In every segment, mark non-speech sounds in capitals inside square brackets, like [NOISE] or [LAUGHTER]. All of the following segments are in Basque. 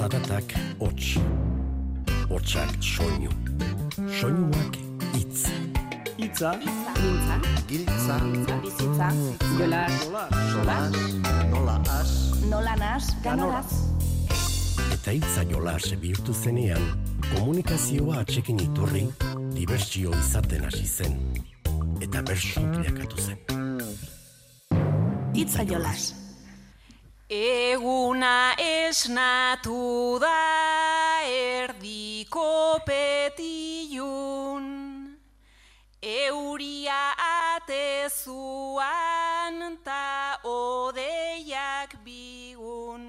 Zaratak hots. Hotsak soinu. Soinuak hitz. Itza. Mintza. Giltza. Bizitza. Jolas. Solas. Nola as. Nola nas. Ganoraz. Eta hitza jolas bihurtu zenean, komunikazioa atxekin iturri, dibertsio izaten hasi zen. Eta bersu bilakatu zen. Itza jolas. Eguna esnatu da erdiko petilun, euria atezuan ta odeiak bigun.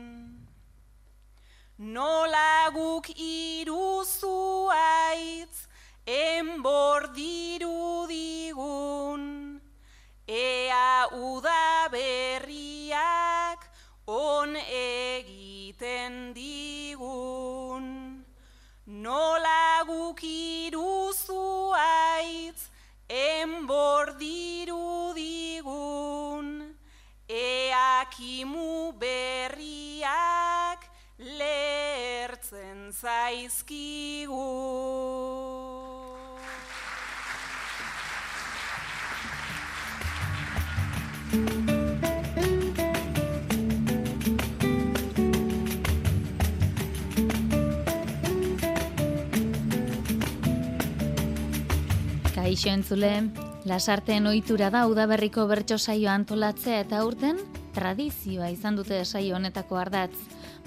Nola guk iruzu aitz, enbor dirudigun, ea uda berriak on egiten digun. Nola guk iruzu aitz, enbor dirudigun, ea kimu berriak lertzen zaizkigu. Kaixo entzule, lasarteen ohitura da udaberriko bertso saio antolatzea eta aurten tradizioa izan dute saio honetako ardatz.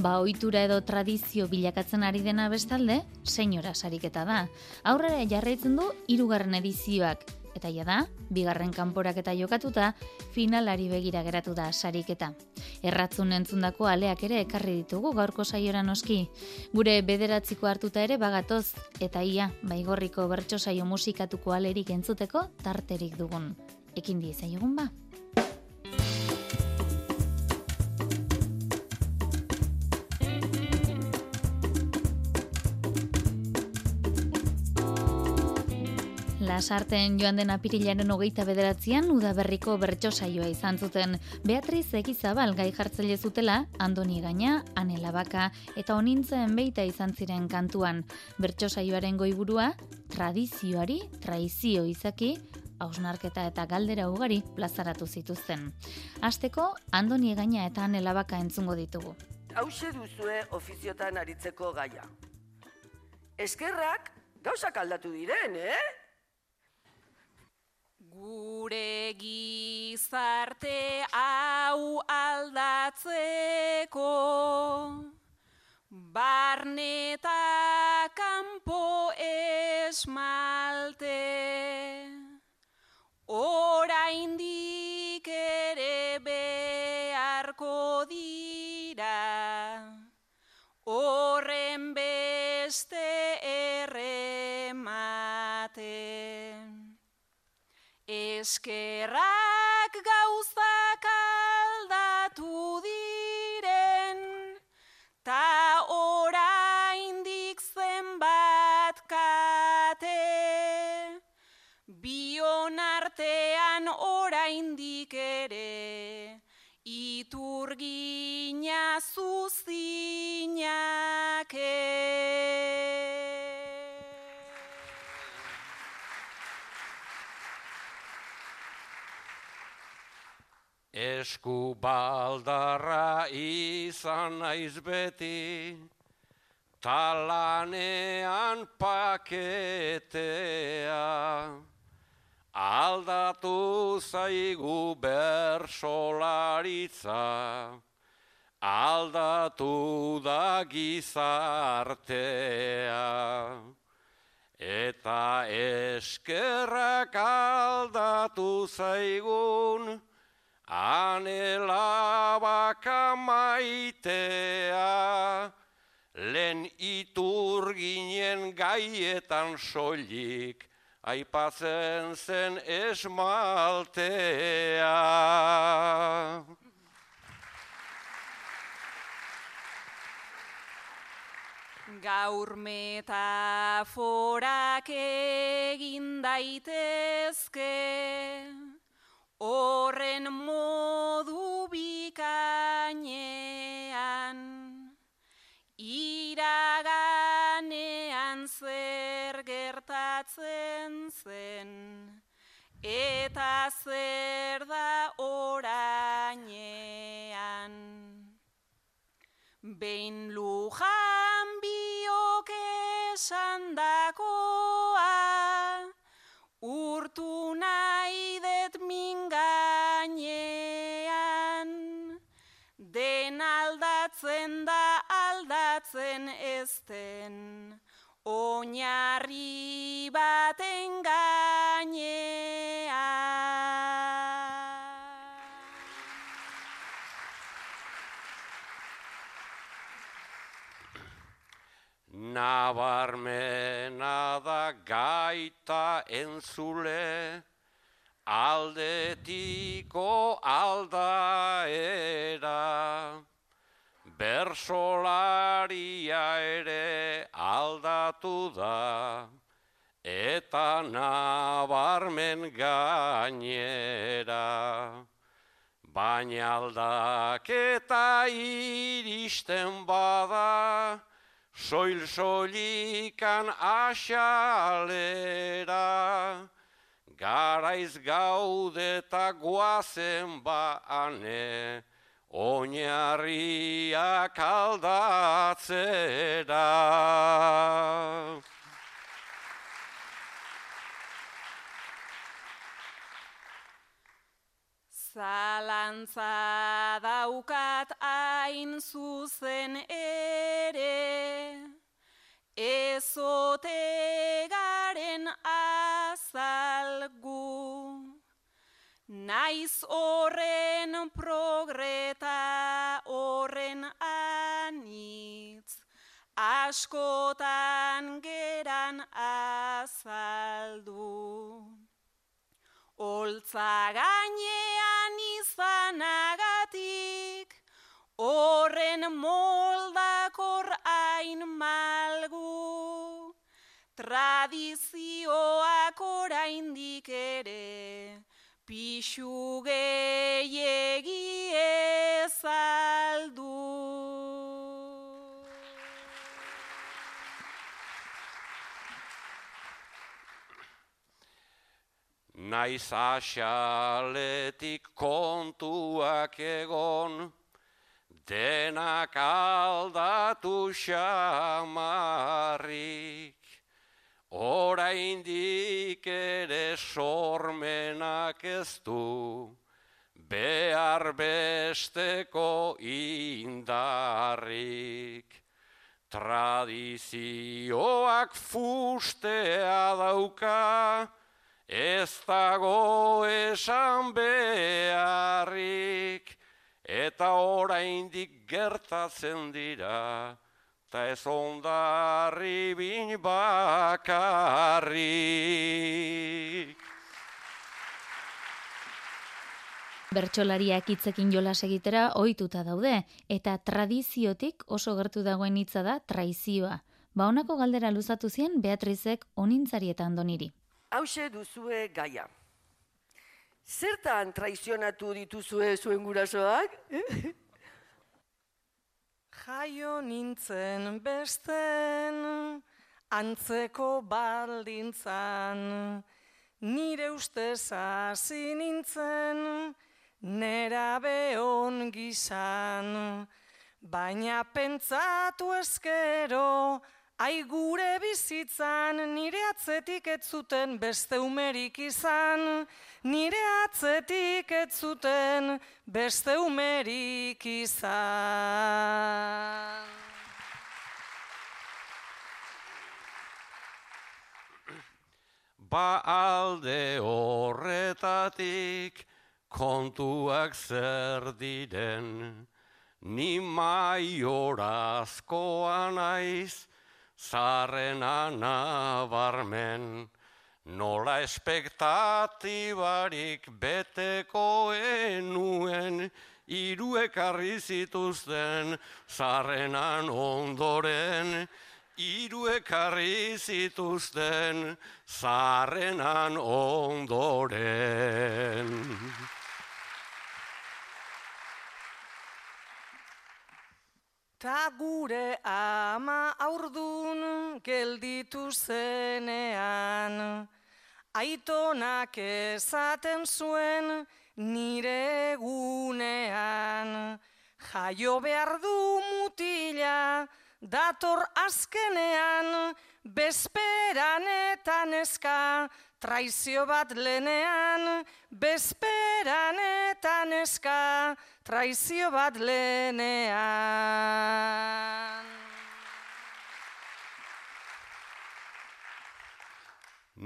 Ba ohitura edo tradizio bilakatzen ari dena bestalde, senyora sariketa da. Aurrera jarraitzen du hirugarren edizioak eta ja da, bigarren kanporaketa jokatuta, finalari begira geratu da sariketa. Erratzun entzundako aleak ere ekarri ditugu gaurko saiora noski. Gure bederatziko hartuta ere bagatoz, eta ia, baigorriko bertso saio musikatuko alerik entzuteko tarterik dugun. Ekin diezaiogun ba? Lasarten joan den apirilaren hogeita bederatzean udaberriko bertso saioa izan zuten. Beatriz Egizabal gai jartzaile zutela, Andoni Gaina, Anela Baka eta onintzen beita izan ziren kantuan. Bertso saioaren goiburua, tradizioari, traizio izaki, hausnarketa eta galdera ugari plazaratu zituzten. Asteko, Andoni Gaina eta Anela Baka entzungo ditugu. hause duzue ofiziotan aritzeko gaia. Eskerrak gauzak aldatu diren, eh? Gure gizarte hau aldatzeko. Barneta kanpo esmalte. Oraindik ere beharko dira. Horren beste Eskerrak Esku baldarra izan naiz beti, talanean paketea. Aldatu zaigu bersolaritza, aldatu da gizartea. Eta eskerrak aldatu zaigun, Anela baka maitea, lehen itur ginen gaietan soilik, aipatzen zen esmaltea. Gaur metaforak egin daitezke, Horren modu bikainean, iraganean zer gertatzen zen, eta zer da orainean. Behin lujan biok esan da, aldatzen da aldatzen ezten, oinarri baten gainean. Nabarmena da gaita entzule, aldetiko aldaera. Bersolaria ere aldatu da, eta nabarmen gainera. Baina aldaketa iristen bada, soil-soilikan asalera. Garaiz gaudeta guazen baane, oinarriak aldatzera. Zalantza daukat hain zuzen ere, ezote garen azalgu. Naiz horren progreta askotan geran azaldu. Oltza gainean izanagatik, horren moldakor hain malgu. Tradizioak oraindik ere, pixu gehiegi ezaldu. Naiz asaletik kontuak egon, denak aldatu xamarrik. Oraindik ere sormenak ez du, behar besteko indarrik. Tradizioak fustea dauka, Ez dago esan beharrik, eta oraindik gertatzen dira, ta ez ondarri bin bakarrik. Bertsolariak hitzekin jolas egitera ohituta daude eta tradiziotik oso gertu dagoen hitza da traizioa. Ba honako galdera luzatu zien Beatrizek onintzarietan doniri. Hauxe duzue gaia. Zertan traizionatu dituzue zuen gurasoak? [LAUGHS] Jaio nintzen besten, antzeko baldintzan, nire ustez hasi nintzen, nera behon gizan, baina pentsatu ezkero, Ai gure bizitzan nire atzetik ez zuten beste umerik izan, nire atzetik ez zuten beste umerik izan. Ba alde horretatik kontuak zer diren, ni maiorazkoa naiz, zarrena nabarmen, nola espektatibarik beteko enuen, hiru ekarri zituzten zarrenan ondoren, hiru ekarri zituzten zarrenan ondoren. Ta gure ama aurdun gelditu zenean. Aitonak ezaten zuen nire egunean. Jaio behar du mutila, dator azkenean, bezperan eta neska, traizio bat lenean, bezperan eta neska, traizio bat lenean.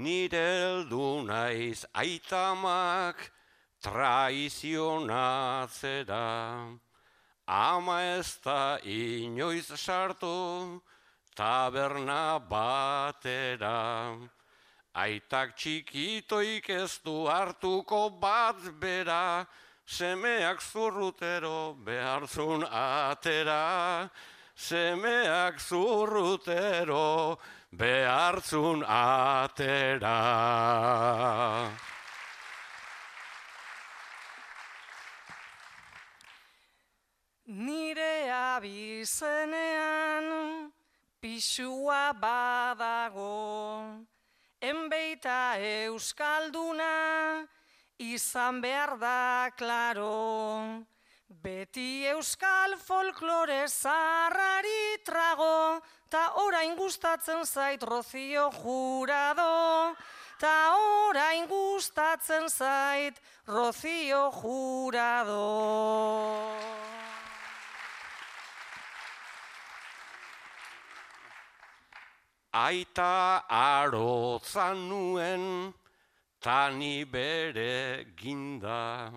Nire heldu naiz aitamak traizionatzera. Ama ez da inoiz sartu taberna batera. Aitak txikitoik ez du hartuko bat bera, semeak zurrutero behartzun atera. Semeak zurrutero behartzun atera. Nire abizenean pisua badago, enbeita euskalduna izan behar da klaro. Beti euskal folklore zarrari trago, ta orain gustatzen zait rozio jurado, ta orain gustatzen zait rozio jurado. Aita arotzan nuen, tani bere ginda,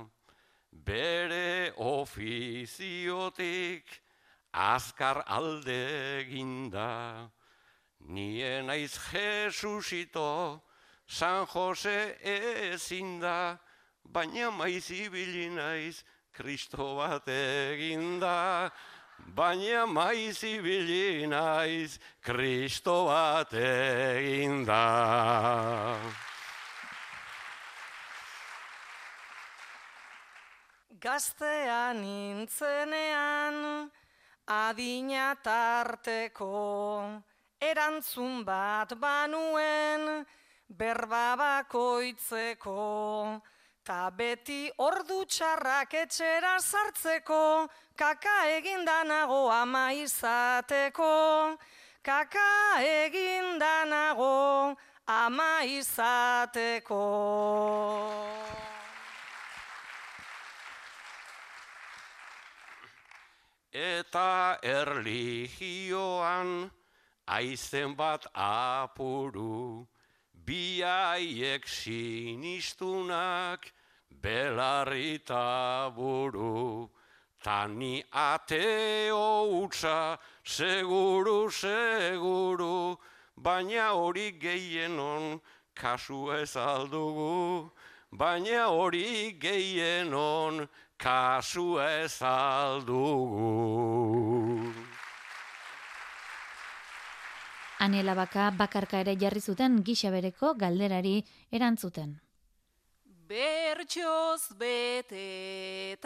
bere ofiziotik azkar alde ginda. Nien aiz Jesusito, San Jose ezinda, baina maiz ibili naiz Kristo bat eginda. Baina maiz ibili naiz Kristo bat eginda. Gaztean nintzenean, adina tarteko, erantzun bat banuen, berba bakoitzeko, ta beti ordu txarrak etxera sartzeko, kaka egindanago ama izateko, kaka egindanago ama izateko. Eta erligioan aizen bat apuru, biaiek sinistunak belarrita buru. Tani ateo utza, seguru, seguru, baina hori gehienon kasu ez aldugu. Baina hori gehienon kasu ez aldugu. Aniela baka bakarka ere jarri zuten gisa bereko galderari erantzuten. Bertxoz bete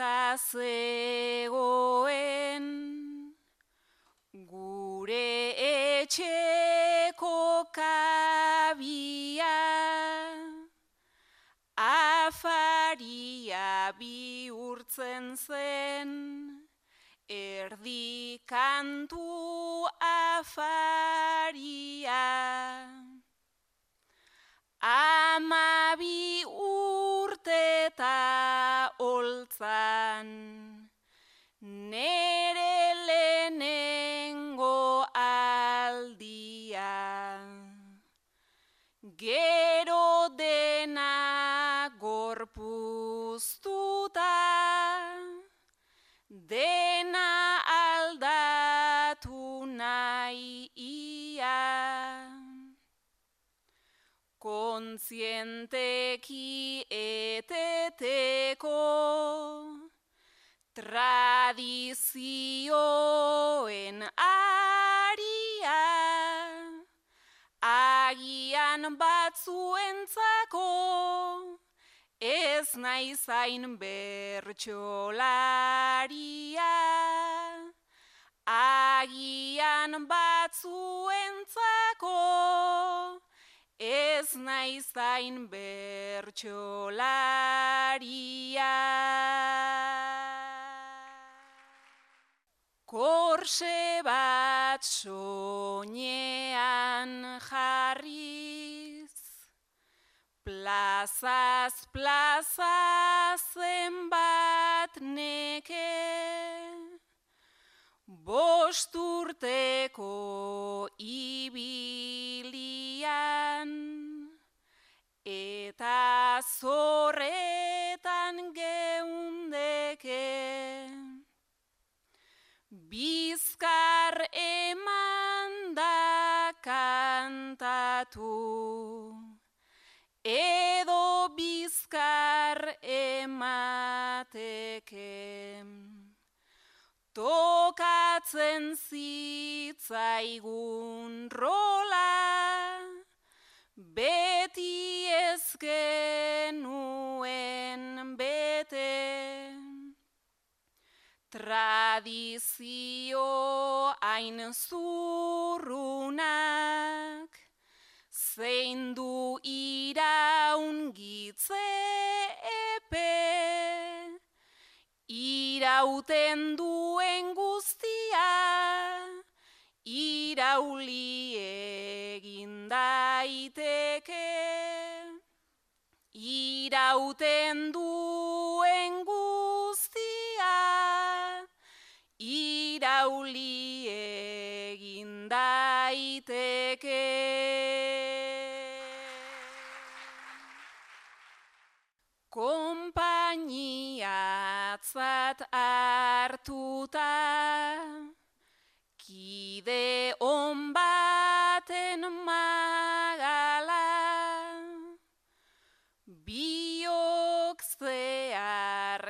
zegoen gure etxeko kabia afaria bihurtzen zen erdi kantu afaria. Amabi urte eta oltzan nere lehenengo aldia. Gero dena gorpuztuta dena kontzienteki eteteko. Tradizioen aria. Agian batzuentzako. Ez nahi zain bertxolaria agian batzuentzako ez naizain bertxolaria. Korse bat soñean jarriz, plazaz plaza zenbat neke, bosturteko ibilian, eta zorretan geundeke. Bizkar eman da kantatu, edo bizkar emateke. Tokatzen zitzaigun rola, beti ezkenuen bete. Tradizio hain zurrunak, zein du iraungitze epe, irauten duen guztia, irauli egin daiteke. Irauten duen guztia, irauli egin daiteke. Kompainiatzat hartuta, kide on baten magala, biok zeharkatu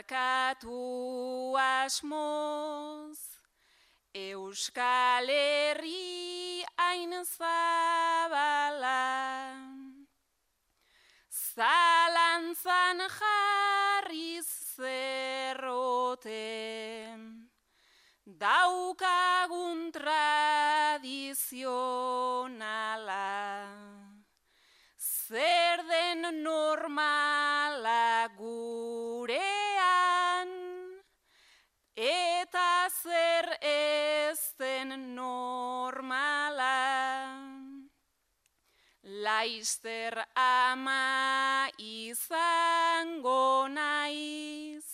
asmoz, Euskal Herri hain zabala. Zalantzan jarriz zerrote, daukagun tradizionala. Zer den normala gurean, eta zer ez den normala. Laister ama izango naiz,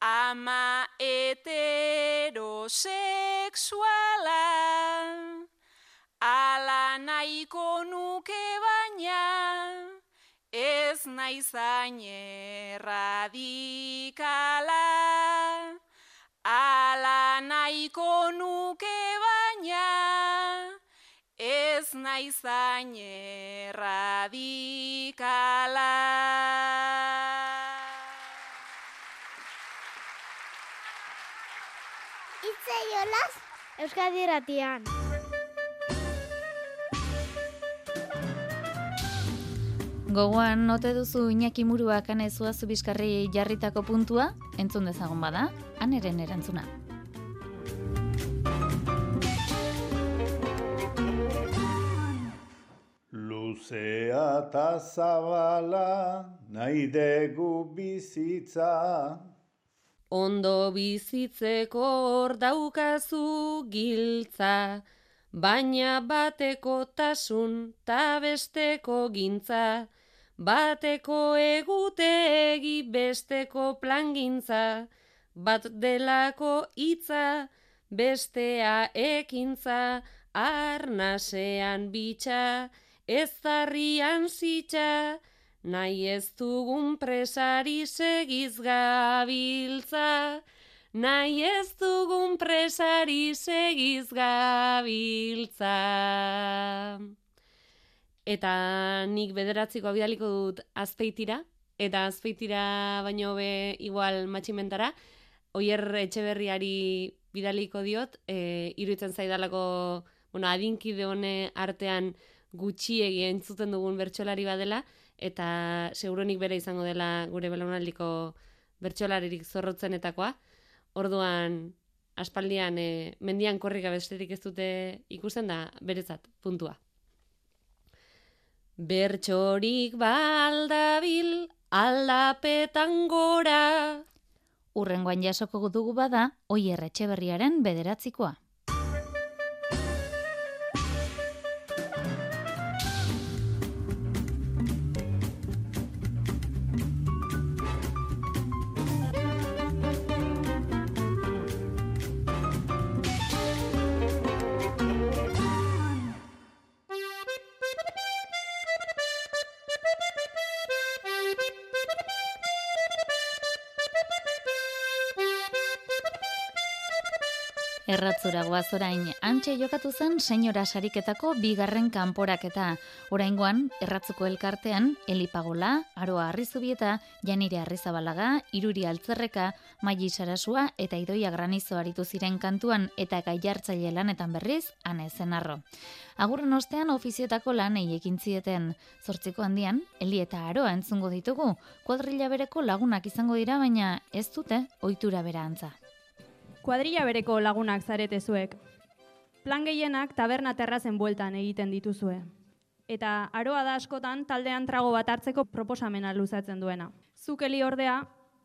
ama heterosexuala, ala nahiko nuke baina, ez naizain erradikala. Ala nahiko nuke baina, ez naizain erradikala. Itze jolas Euskadi Irratian. Gogoan note duzu Iñaki Muruak anezua zubiskarri jarritako puntua, entzun dezagon bada, aneren erantzuna. Luzea eta zabala nahi dugu bizitza. Ondo bizitzeko hor daukazu giltza, baina bateko tasun ta besteko gintza, bateko egutegi besteko plangintza, bat delako hitza, bestea ekintza, arnasean bitxa, ez zarrian zitxa, nahi ez dugun presari segiz gabiltza, nahi ez dugun presari segiz gabiltza. Eta nik bederatziko bidaliko dut azpeitira, eta azpeitira baino be igual matximentara, oier etxeberriari bidaliko diot, e, iruditzen zaidalako, bueno, adinkide hone artean gutxiegi entzuten dugun bertsolari badela, eta seguronik bere izango dela gure belaunaldiko bertsolaririk zorrotzenetakoa. Orduan, aspaldian e, mendian korrika besterik ez dute ikusten da beretzat puntua. Bertxorik baldabil aldapetan gora. Urrengoan jasoko dugu bada, oier etxeberriaren bederatzikoa. Goaz orain, antxe jokatu zen senyora sariketako bigarren kanporaketa. Oraingoan, erratzuko elkartean, Elipagola, Aroa Arrizubieta, Janire Arrizabalaga, Iruri Altzerreka, Maili Sarasua eta Idoia Granizo aritu ziren kantuan eta gaiartzaile lanetan berriz, ane zenarro. Agurren ostean ofizioetako lanei ekin zieten. Zortziko handian, Eli eta Aroa entzungo ditugu, kuadrilla bereko lagunak izango dira, baina ez dute ohitura bera antza kuadrilla bereko lagunak zarete zuek. Plan gehienak taberna terrazen bueltan egiten dituzue. Eta aroa da askotan taldean trago bat hartzeko proposamena luzatzen duena. Zukeli ordea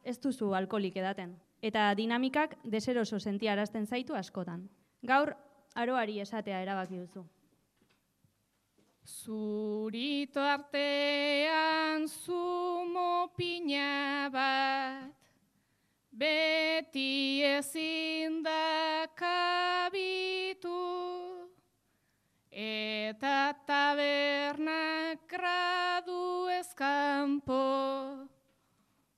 ez duzu alkolik edaten. Eta dinamikak deseroso sentiarazten zaitu askotan. Gaur, aroari esatea erabaki duzu. Zurito artean zumo pina bat beti ezin da kabitu, eta tabernak gradu ezkampo,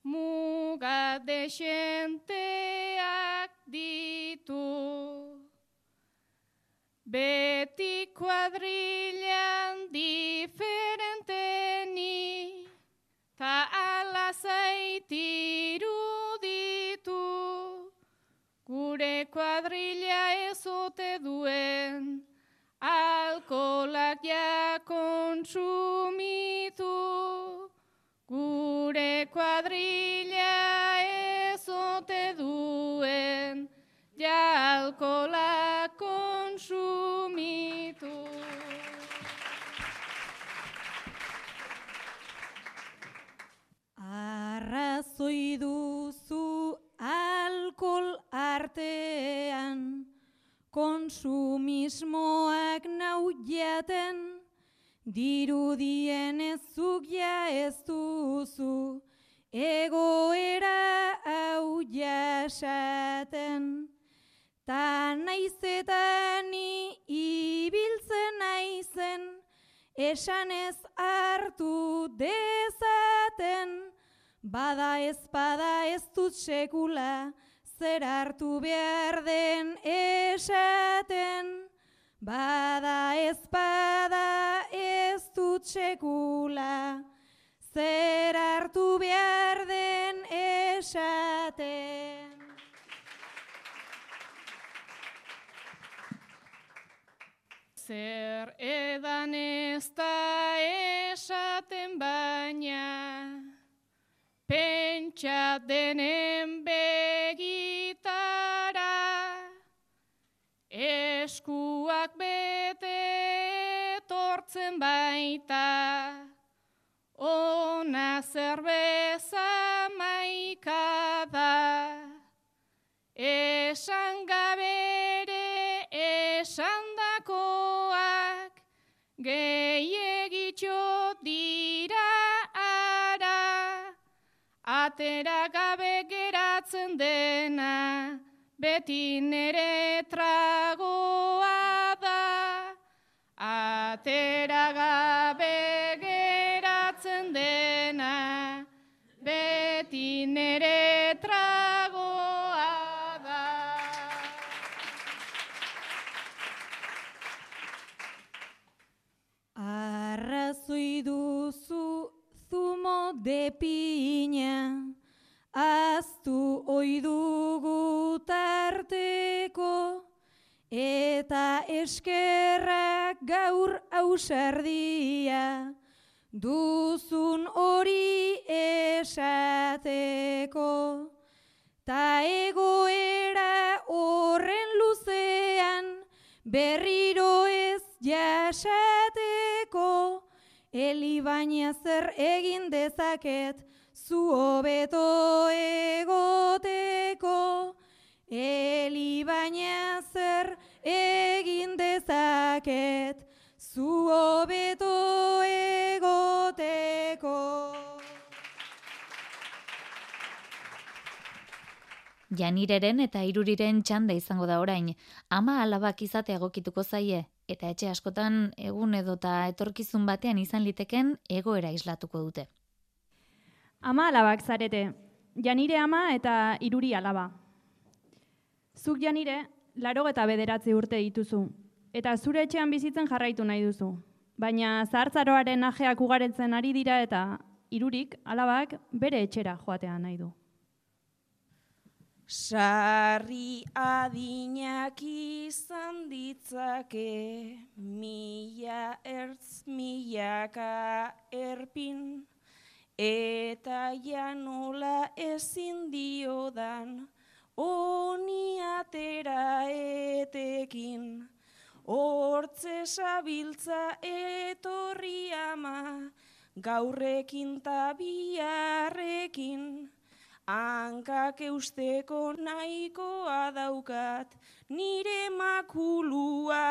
muga desenteak ditu. Beti kuadrilan dirudien ez zugia ez duzu egoera hau jasaten ta naizetani ibiltzen naizen esan ez hartu dezaten Bada ez bada ez dut sekula, zer hartu behar den esaten. Bada ez bada ez dut sekula, zer hartu behar den esaten. Zer edan ez da esaten baina, pentsa denen etortzen baita, ona zerbeza maikada, esan gabere esan dakoak, gehiagitxo dira atera gabe geratzen dena, beti nere tragoa Atera gabe geratzen dena, beti nere tragoa da. Arrazoi duzu zumo de piña, aztu oidugu tarteko, eta eskerrak gaur ausardia, duzun hori esateko, ta egoera horre berriro ez jasateko, Eli baina zer egin dezaket, zu hobeto egoteko. Zu hobeto egoteko. Janireren eta iruriren txanda izango da orain, ama alabak izate egokituko zaie, eta etxe askotan egun edota etorkizun batean izan liteken egoera islatuko dute. Ama alabak zarete, janire ama eta iruri alaba. Zuk janire, laro eta bederatzi urte dituzu, eta zure etxean bizitzen jarraitu nahi duzu. Baina zahartzaroaren ajeak ugaretzen ari dira eta irurik alabak bere etxera joatea nahi du. Sarri adinak izan ditzake, mila ertz milaka erpin, eta janola ezin diodan, oni atera etekin. Hortze sabiltza etorri ama, gaurrekin tabiarrekin. Hankak eusteko nahikoa daukat, nire makuluarekin.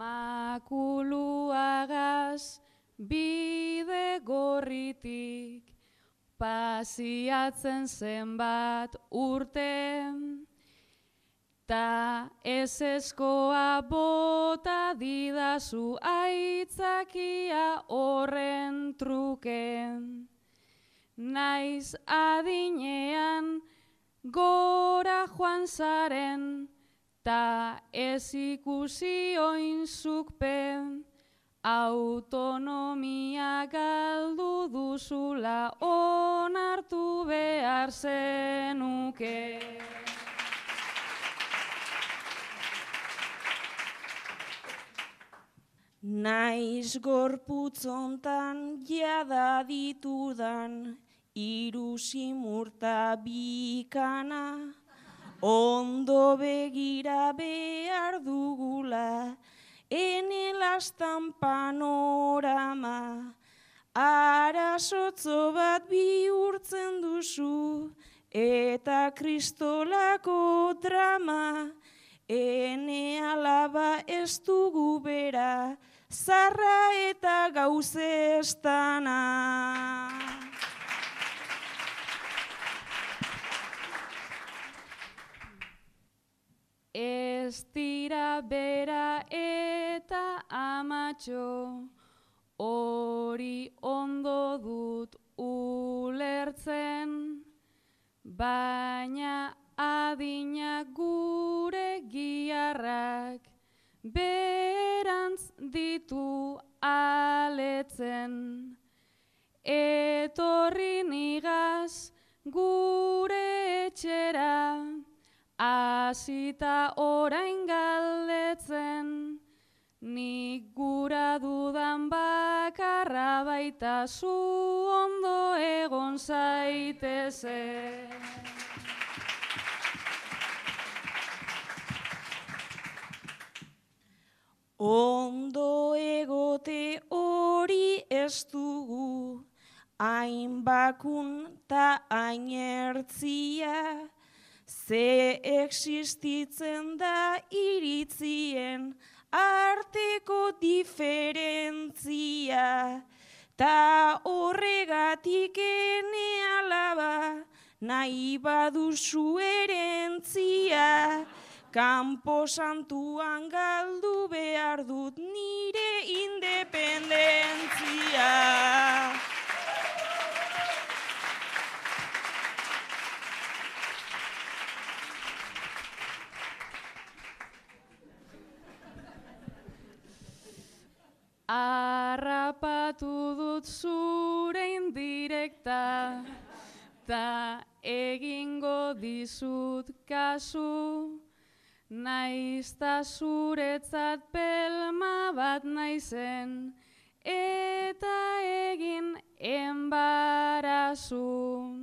Makuluagaz bide gorritik, pasiatzen zenbat urte, Ta ez eskoa bota didazu aitzakia horren truke. Naiz adinean gora joan zaren, ta ez ikusi oinzukpe. Autonomia galdu duzula onartu behar zenuke. Naiz gorputzontan jada ditudan, iru simurta bikana, ondo begira behar dugula, ene lastan panorama, arasotzo bat bihurtzen duzu, eta kristolako drama, ene alaba ez dugu bera, zarra eta gauzestana. Ez dira bera eta amatxo, hori ondo dut ulertzen, baina adina gure giarrak, berantz ditu aletzen. Etorri nigaz gure etxera, azita orain galdetzen. Nik gura dudan bakarra baita zu ondo egon zaitezen. Ondo egote hori ez dugu, hain bakun ta hain ertzia, ze existitzen da iritzien arteko diferentzia, ta horregatik ene alaba, nahi baduzu erentzia, Kampo santuan galdu behar dut nire independentzia. Arrapatu dut zure indirekta, ta egingo dizut kasu, naizta zuretzat pelma bat naizen, eta egin enbara kasu.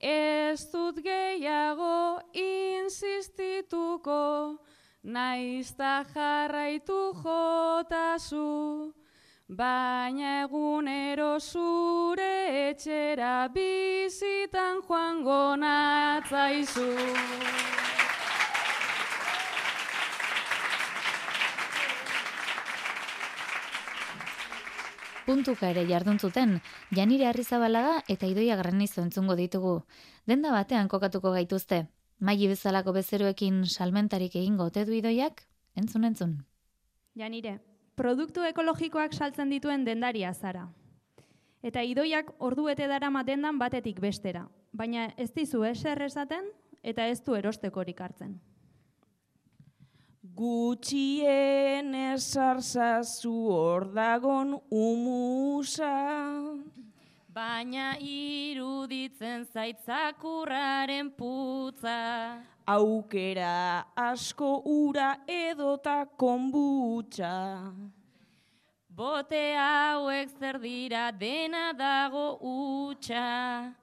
Ez dut gehiago insistituko, naizta jarraitu jotazu. Baina egunero zure etxera bizitan joango natzaizu. Puntuka ere jardun zuten, Janire Arrizabalaga eta Idoia Granizo entzungo ditugu. Denda batean kokatuko gaituzte. Maili bezalako bezeroekin salmentarik egingo ote du Idoiak? Entzun entzun. Janire, produktu ekologikoak saltzen dituen dendaria zara. Eta idoiak ordu bete darama dendan batetik bestera. Baina ez dizu eser esaten eta ez du erostekorik hartzen. Gutxien esarzazu hor dagon umusa. Baina iruditzen zaitzakurraren putza. Aukera asko ura edota konbutxa. Bote hauek zer dira dena dago utxa.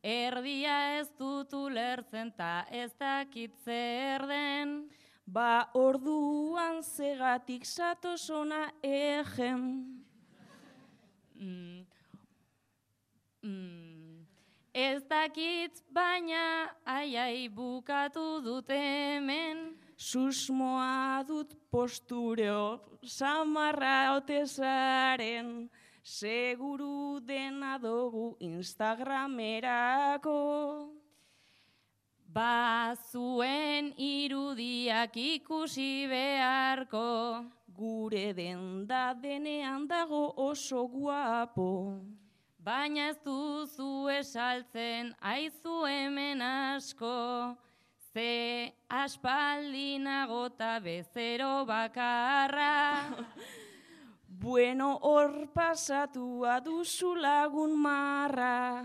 Erdia ez dut ulertzen ta ez dakit zer den. Ba orduan zegatik satosona egen. Mm. Mm. Ez dakit baina aiai bukatu dut hemen. Susmoa dut postureo samarra otezaren. Seguru dena dugu Instagramerako. Ba zuen irudiak ikusi beharko. Gure denda denean dago oso guapo. Baina ez duzu esaltzen aizu hemen asko. Ze aspaldi nagota bezero bakarra. [LAUGHS] Bueno, hor pasatua duzu lagun marra.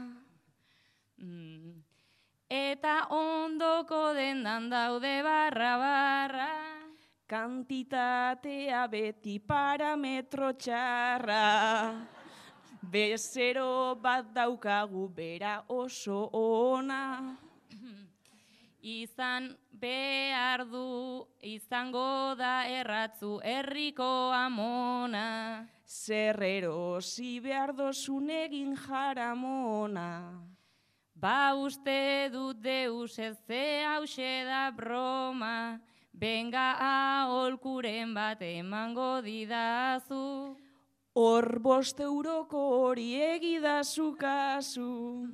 Mm. Eta ondoko dendan daude barra barra. Kantitatea beti parametro txarra. Bezero bat daukagu bera oso ona. Izan behar du, izango da erratzu herriko amona. Zerrero zi behar dozun egin jaramona. Ba uste dut deus ez ze hause da broma, benga aholkuren bat emango didazu. Hor bost euroko hori egidazu kasu.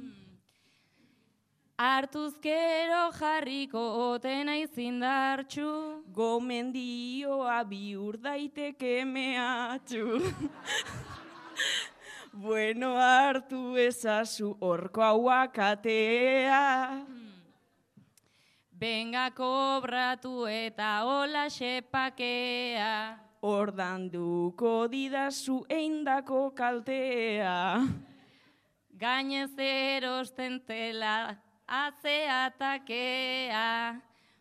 Artuzkero jarriko otena izindartxu. Gomendioa biur daiteke mehatxu. [LAUGHS] bueno, hartu ezazu horko hauakatea. Benga kobratu eta hola xepakea. Ordanduko didazu eindako kaltea. Gainez erosten tela atzeatakea.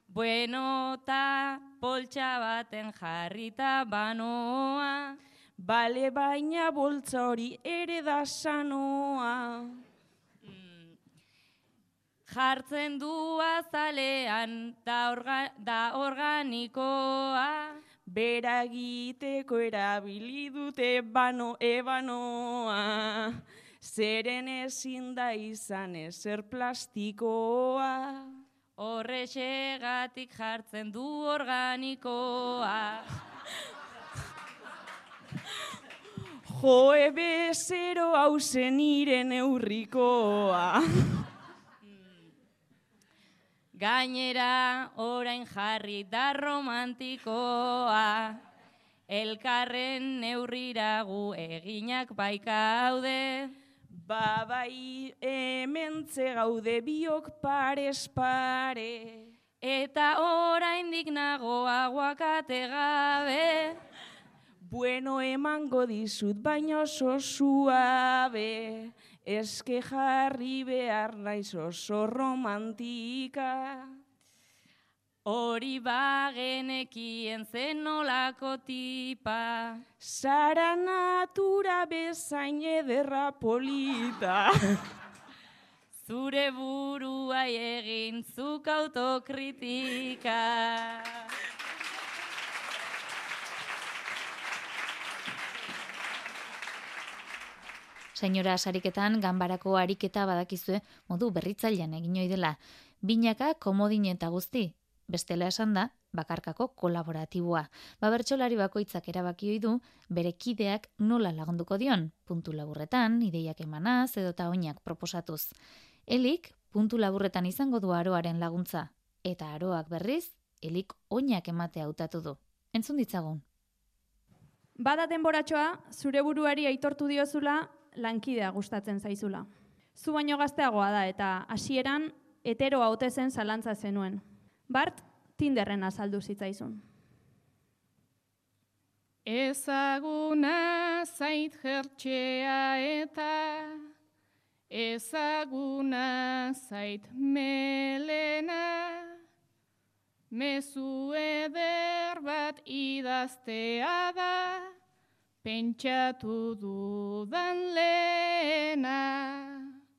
Bueno ta poltsa baten jarrita banoa. Bale baina boltza hori ere da sanoa. Jartzen du azalean da, orga, da organikoa. Bera egiteko erabili dute bano ebanoa. Zeren ezin da izan ezer plastikoa. Horrexegatik jartzen du organikoa. Joe bezero hausen iren eurrikoa. Gainera orain jarri da romantikoa. Elkarren neurriragu eginak baikaude. Ba bai hemen gaude biok pares pare. Eta oraindik nago aguakate gabe. Bueno emango dizut baina oso suabe. Eske jarri behar naiz oso romantika. Hori bagenekien zen nolako tipa. Zara natura bezain ederra polita. [LAUGHS] zure burua egin zuk autokritika. Senyora sariketan ganbarako ariketa badakizue modu berritzailean egin ohi dela. Binaka komodin eta guzti. Bestela esan da, bakarkako kolaboratiboa. Ba bertsolari bakoitzak erabaki ohi du bere kideak nola lagunduko dion, puntu laburretan, ideiak emanaz edota oinak proposatuz. Elik puntu laburretan izango du aroaren laguntza eta aroak berriz elik oinak emate hautatu du. Entzun ditzagun. Bada denboratxoa, zure buruari aitortu diozula lankidea gustatzen zaizula. Zu baino gazteagoa da eta hasieran heteroa ote zen zalantza zenuen. Bart, Tinderren azaldu zitzaizun. Ezaguna zait jertxea eta ezaguna zait melena mezu eder bat idaztea da pentsatu dudan lehena.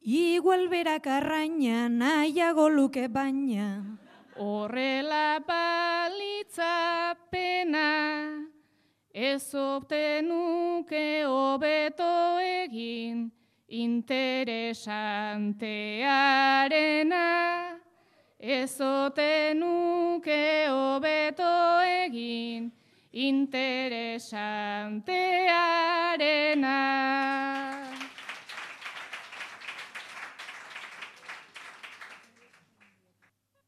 Igual berak arraina nahiago luke baina. Horrela balitza pena, ez obtenuke hobeto egin interesantearena. Ez obtenuke hobeto egin interesantearena.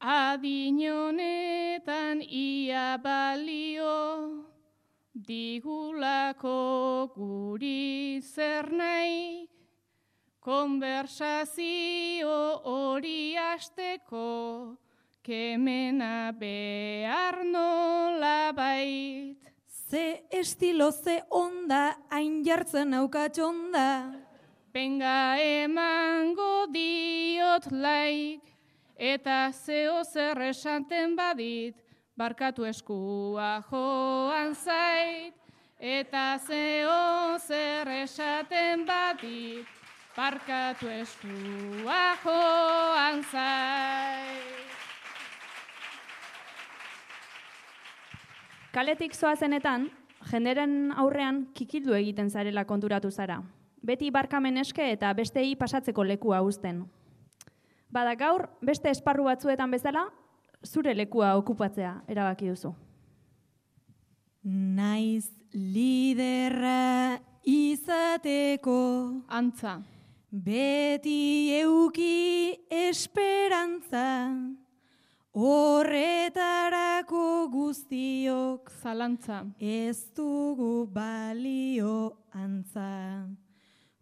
Adinonetan ia balio, digulako guri zer nahi, konversazio hori asteko, kemena behar nola bait. Ze estilo ze onda, hain jartzen aukatxonda. Benga emango diot laik, eta zeo zer esanten badit, barkatu eskua joan zait, eta zeo zer esaten badit, barkatu eskua joan zait. Kaletik zoazenetan, jenderen aurrean kikildu egiten zarela konturatu zara. Beti barkamen eske eta bestei pasatzeko lekua uzten. Bada gaur, beste esparru batzuetan bezala, zure lekua okupatzea erabaki duzu. Naiz liderra izateko Antza. beti euki esperantza horretarako guztiok Zalantza. ez dugu balio antza.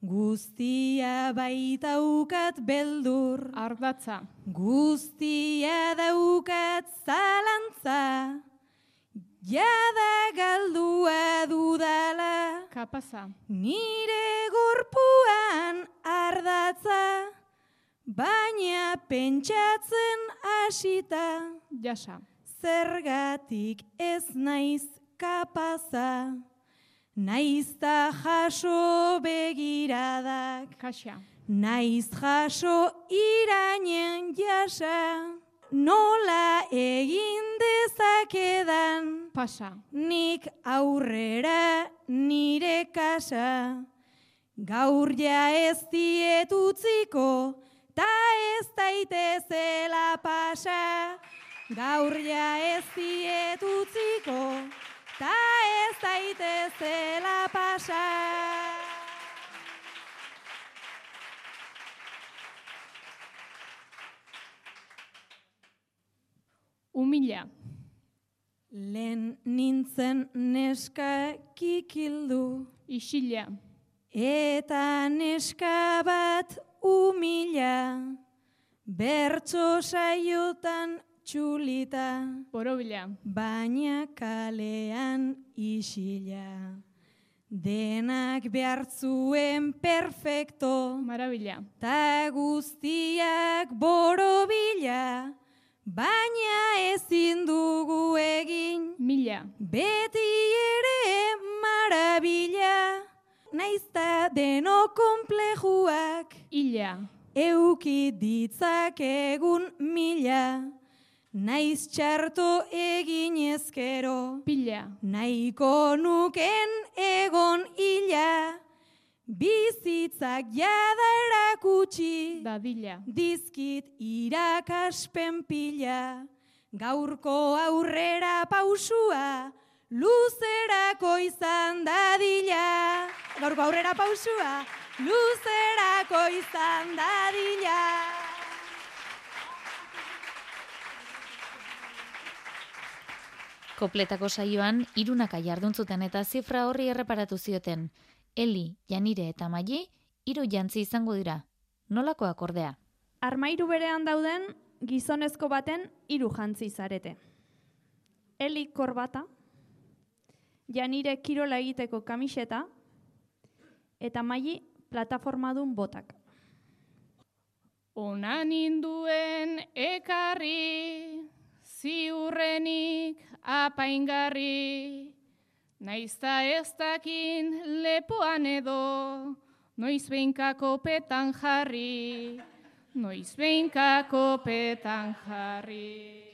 Guztia baitaukat beldur, Ardatza. guztia daukat zalantza, jada galdua dudala, Kapaza. nire gorpuan ardatza, baina pentsatzen hasita, Jasa. zergatik ez naiz kapaza. Naizta jaso begiradak, Kaxa. naiz jaso irainen jasa, nola egin dezakedan, Pasa. nik aurrera nire kasa. Gaur ja ez diet utziko, ta ez daitezela pasa. Gaur ja ez diet utziko, ta ez daitezela pasa. Humila. Lehen nintzen neska kikildu, Isila. eta neska bat umila, bertso saiotan txulita, Borobila. baina kalean isila. Denak behartzuen perfecto, Marabila. ta guztiak borobila, baina ezin dugu egin, Mila. beti ere marabila, naizta deno komplejuak, Ila. euki ditzakegun mila, naiz txarto egin ezkero, pila, nahiko nuken egon ila, bizitzak jada erakutsi, dadila, dizkit irakaspen pila, gaurko aurrera pausua, luzerako izan dadila. Gaurko aurrera pausua, luzerako izan dadila. Kopletako saioan, irunaka jarduntzuten eta zifra horri erreparatu zioten. Eli, Janire eta Maili, hiru jantzi izango dira. Nolako akordea? Armairu berean dauden gizonezko baten hiru jantzi zarete. Eli korbata, Janire kirola egiteko kamiseta eta Maili plataformadun botak. Ona ninduen ekarri, ziurrenik apaingarri, naizta ez dakin lepoan edo, noiz behinkako petan jarri, noiz behinkako petan jarri.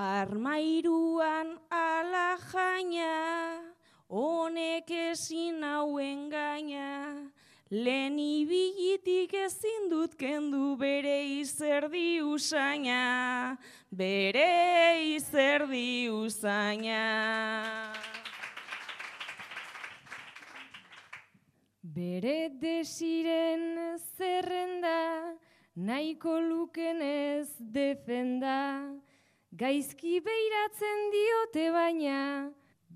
Armairuan ala jaina, honek ezin hauen gaina, lehen ibilitik ezin dut kendu bere izerdi usaina, bere izerdi usaina. Bere desiren zerrenda, nahiko lukenez defenda, gaizki beiratzen diote baina,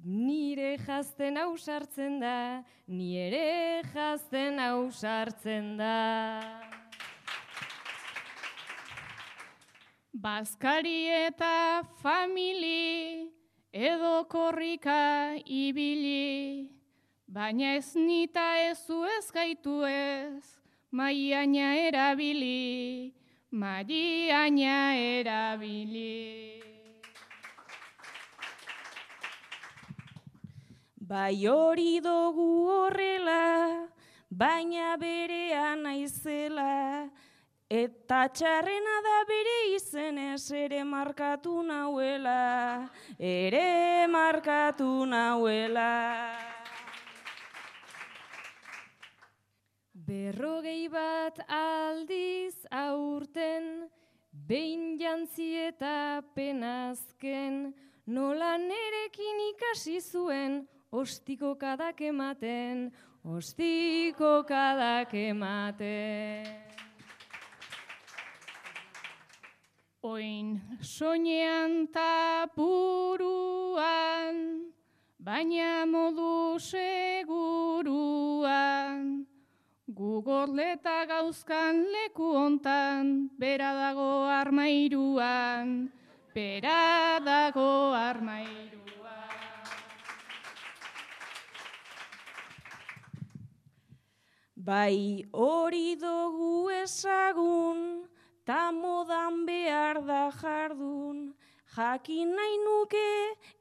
nire jazten ausartzen da, nire jazten ausartzen da. Bazkari eta famili, edo korrika ibili, baina ez nita ez zu ez gaitu ez, maiaina erabili, maiaina erabili. Bai hori dugu horrela, baina berean naizela, eta txarrena da bere izenez ere markatu nauela, ere markatu nauela. Berrogei bat aldiz aurten, behin jantzi eta penazken, nola nerekin ikasi zuen, ostiko kadak ematen, ostiko kadak ematen. Oin soinean ta buruan, baina modu seguruan, gugorleta gauzkan leku hontan, bera dago armairuan, bera dago armairuan. Bai hori dugu ezagun, ta modan behar da jardun, jakin nahi nuke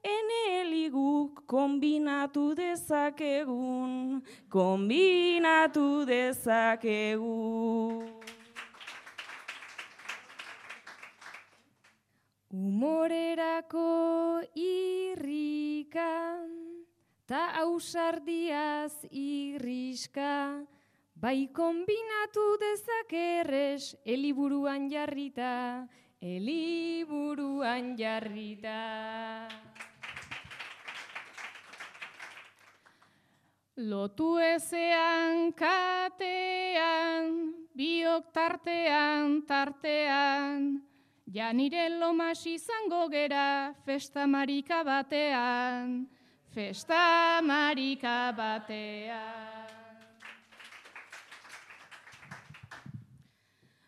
eneliguk kombinatu dezakegun, kombinatu dezakegun. Humorerako irrikan, ta ausardiaz irriska, bai kombinatu dezakerrez, eliburuan jarrita, eliburuan jarrita. Lotu ezean katean, biok tartean, tartean, janire lomas izango gera festa marika batean, festa marika batean.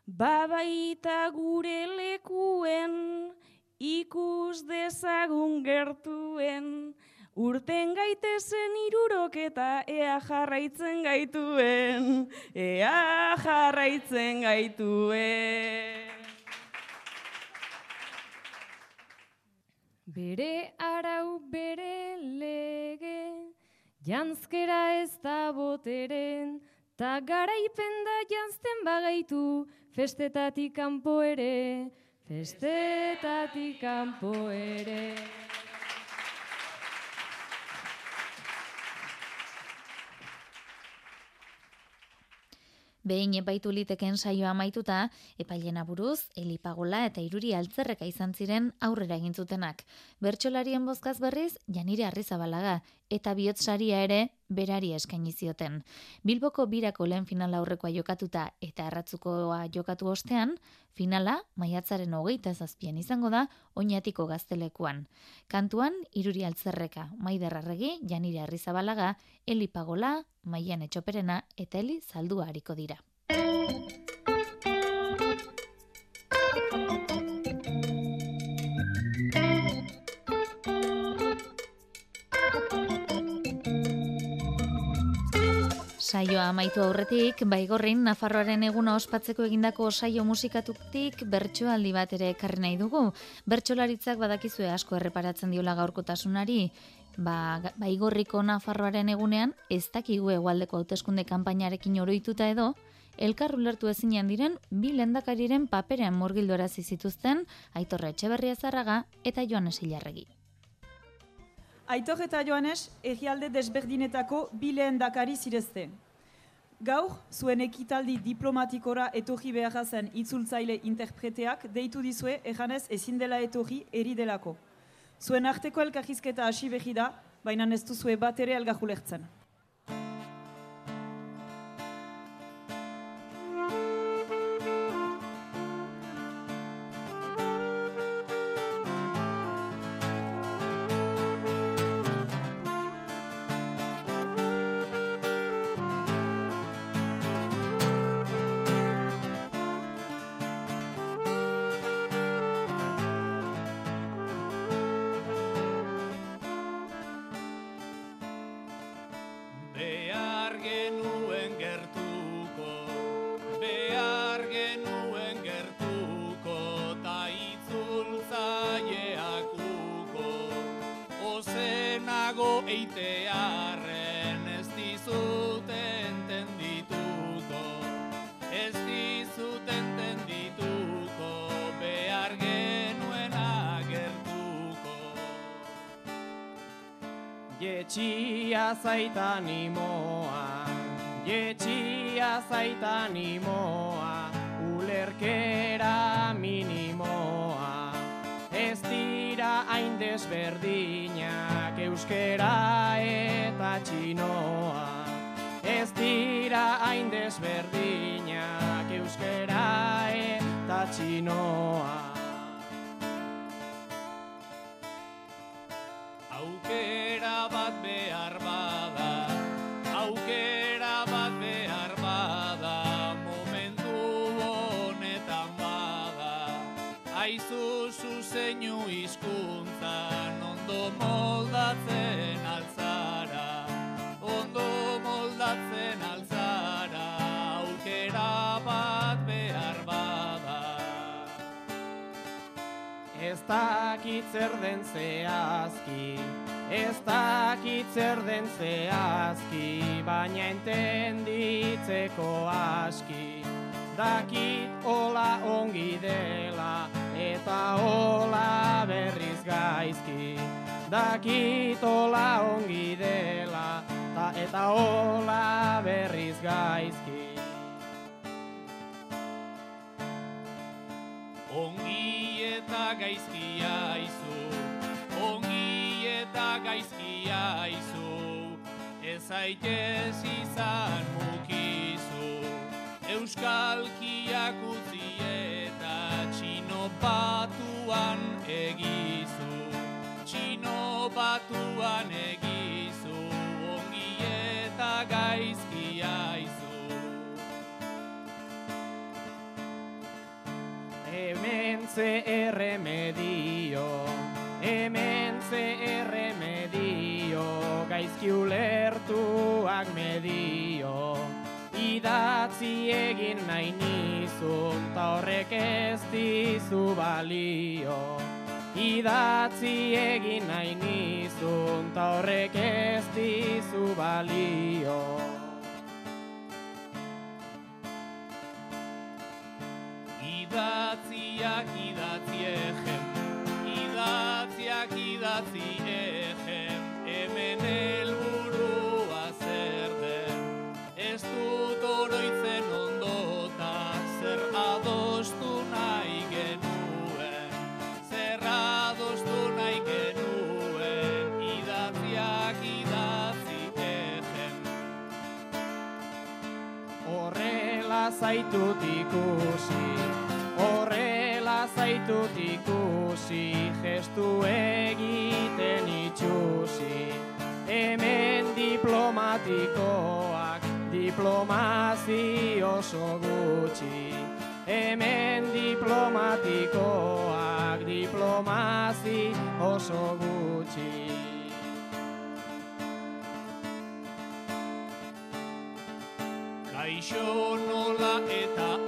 Babaita gure lekuen, ikus dezagun gertuen, urten gaitezen irurok eta ea jarraitzen gaituen, ea jarraitzen gaituen. Bere arau bere lege, Janzkera ez da boteren, ta garaipen da janzten bagaitu, festetatik kanpo ere, festetatik kanpo ere. Behin epaitu liteken saioa amaituta, epailena buruz, elipagola eta iruri altzerreka izan ziren aurrera egin zutenak. Bertsolarien bozkaz berriz, janire arrizabalaga, eta bihotz saria ere berari eskaini zioten. Bilboko birako lehen finala aurrekoa jokatuta eta erratzukoa jokatu ostean, finala maiatzaren hogeita zazpian izango da oinatiko gaztelekuan. Kantuan, iruri altzerreka, maider arregi, janire arrizabalaga, elipagola, maian etxoperena eta heli zaldua hariko dira. Saioa amaitu aurretik, baigorrin Nafarroaren eguna ospatzeko egindako saio musikatutik bertsoaldi bat ere ekarri nahi dugu. Bertsolaritzak badakizue asko erreparatzen diola gaurkotasunari, ba, baigorriko Nafarroaren egunean ez dakigu egualdeko hauteskunde kanpainarekin oroituta edo, elkar ulertu ezinean diren bi lendakariren paperean murgildorazi zituzten Aitorre Etxeberria Zarraga eta Joanes Ilarregi. Aitor eta Joanes egialde desberdinetako bileen dakari zirezte. Gaur, zuen ekitaldi diplomatikora etorri beharra zen itzultzaile interpreteak deitu dizue ejanez ezin dela etorri eri delako. Zuen arteko elkarrizketa hasi behi da, baina ez duzue bat ere elgajulertzen. Jetxia zaitan imoa, jetxia zaitan imoa, ulerkera minimoa. Ez dira hain desberdinak euskera eta txinoa. Ez dira hain desberdinak euskera eta txinoa. Dakit zer den zehazki, ez dakit zer den zehazki, baina entenditzeko aski. Dakit hola ongi dela, eta hola berriz gaizki. Dakit hola ongi dela, ta eta hola berriz gaizki. Ongi eta gaizki aizu, ongi eta gaizki aizu, ez aitez izan mukizu, euskalkiak utzi eta txino batuan egizu, txino batuan egizu, Hemen ze erremedio, hemen ze erremedio, gaizki ulertuak medio. Idatzi egin nahi nizun, ta horrek ez dizu balio. Idatzi egin nahi nizun, ta horrek ez dizu balio. Idatziak idatzi egen, idatziak idatzi egen, hemen helburua zer den. Ez dut oroitzen ondota, zer adostu nahi genuen, zer adostu nahi genuen, idatziak idatzi egen. Horrela zaitut ikusi, zaitut ikusi, gestu egiten itxusi. Hemen diplomatikoak, diplomazi oso gutxi. Hemen diplomatikoak, diplomazi oso gutxi. Kaixo nola eta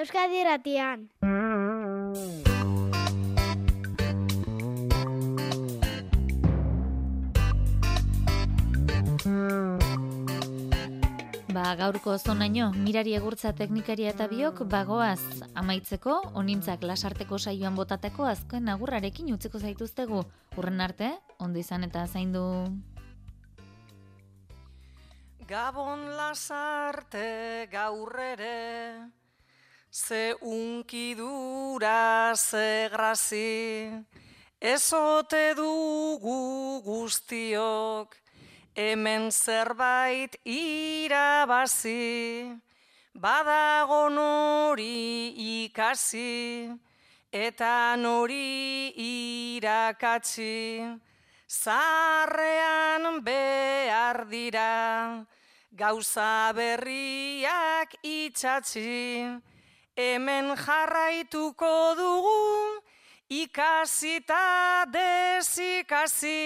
Euskadi ratian. Ba, gaurko zonaino, mirari egurtza teknikaria eta biok bagoaz amaitzeko, onintzak lasarteko saioan botateko azken agurrarekin utziko zaituztegu. Urren arte, ondo izan eta zaindu. Gabon lasarte gaur ere, ze unkidura ze grazi, ezote dugu guztiok, hemen zerbait irabazi, badago nori ikasi, eta nori irakatsi, zarrean behar dira, gauza berriak itxatzi, hemen jarraituko dugu, ikasita desikasi,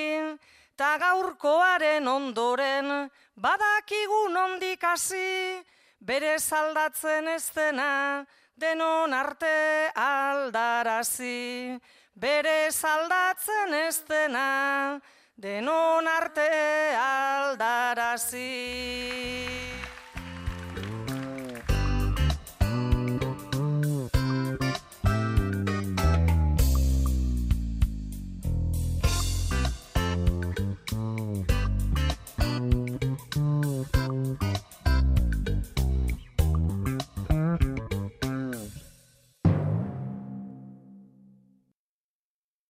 ta gaurkoaren ondoren, badakigu nondik hasi, bere saldatzen ez dena, denon arte aldarazi. Bere saldatzen ez dena, denon arte aldarazi.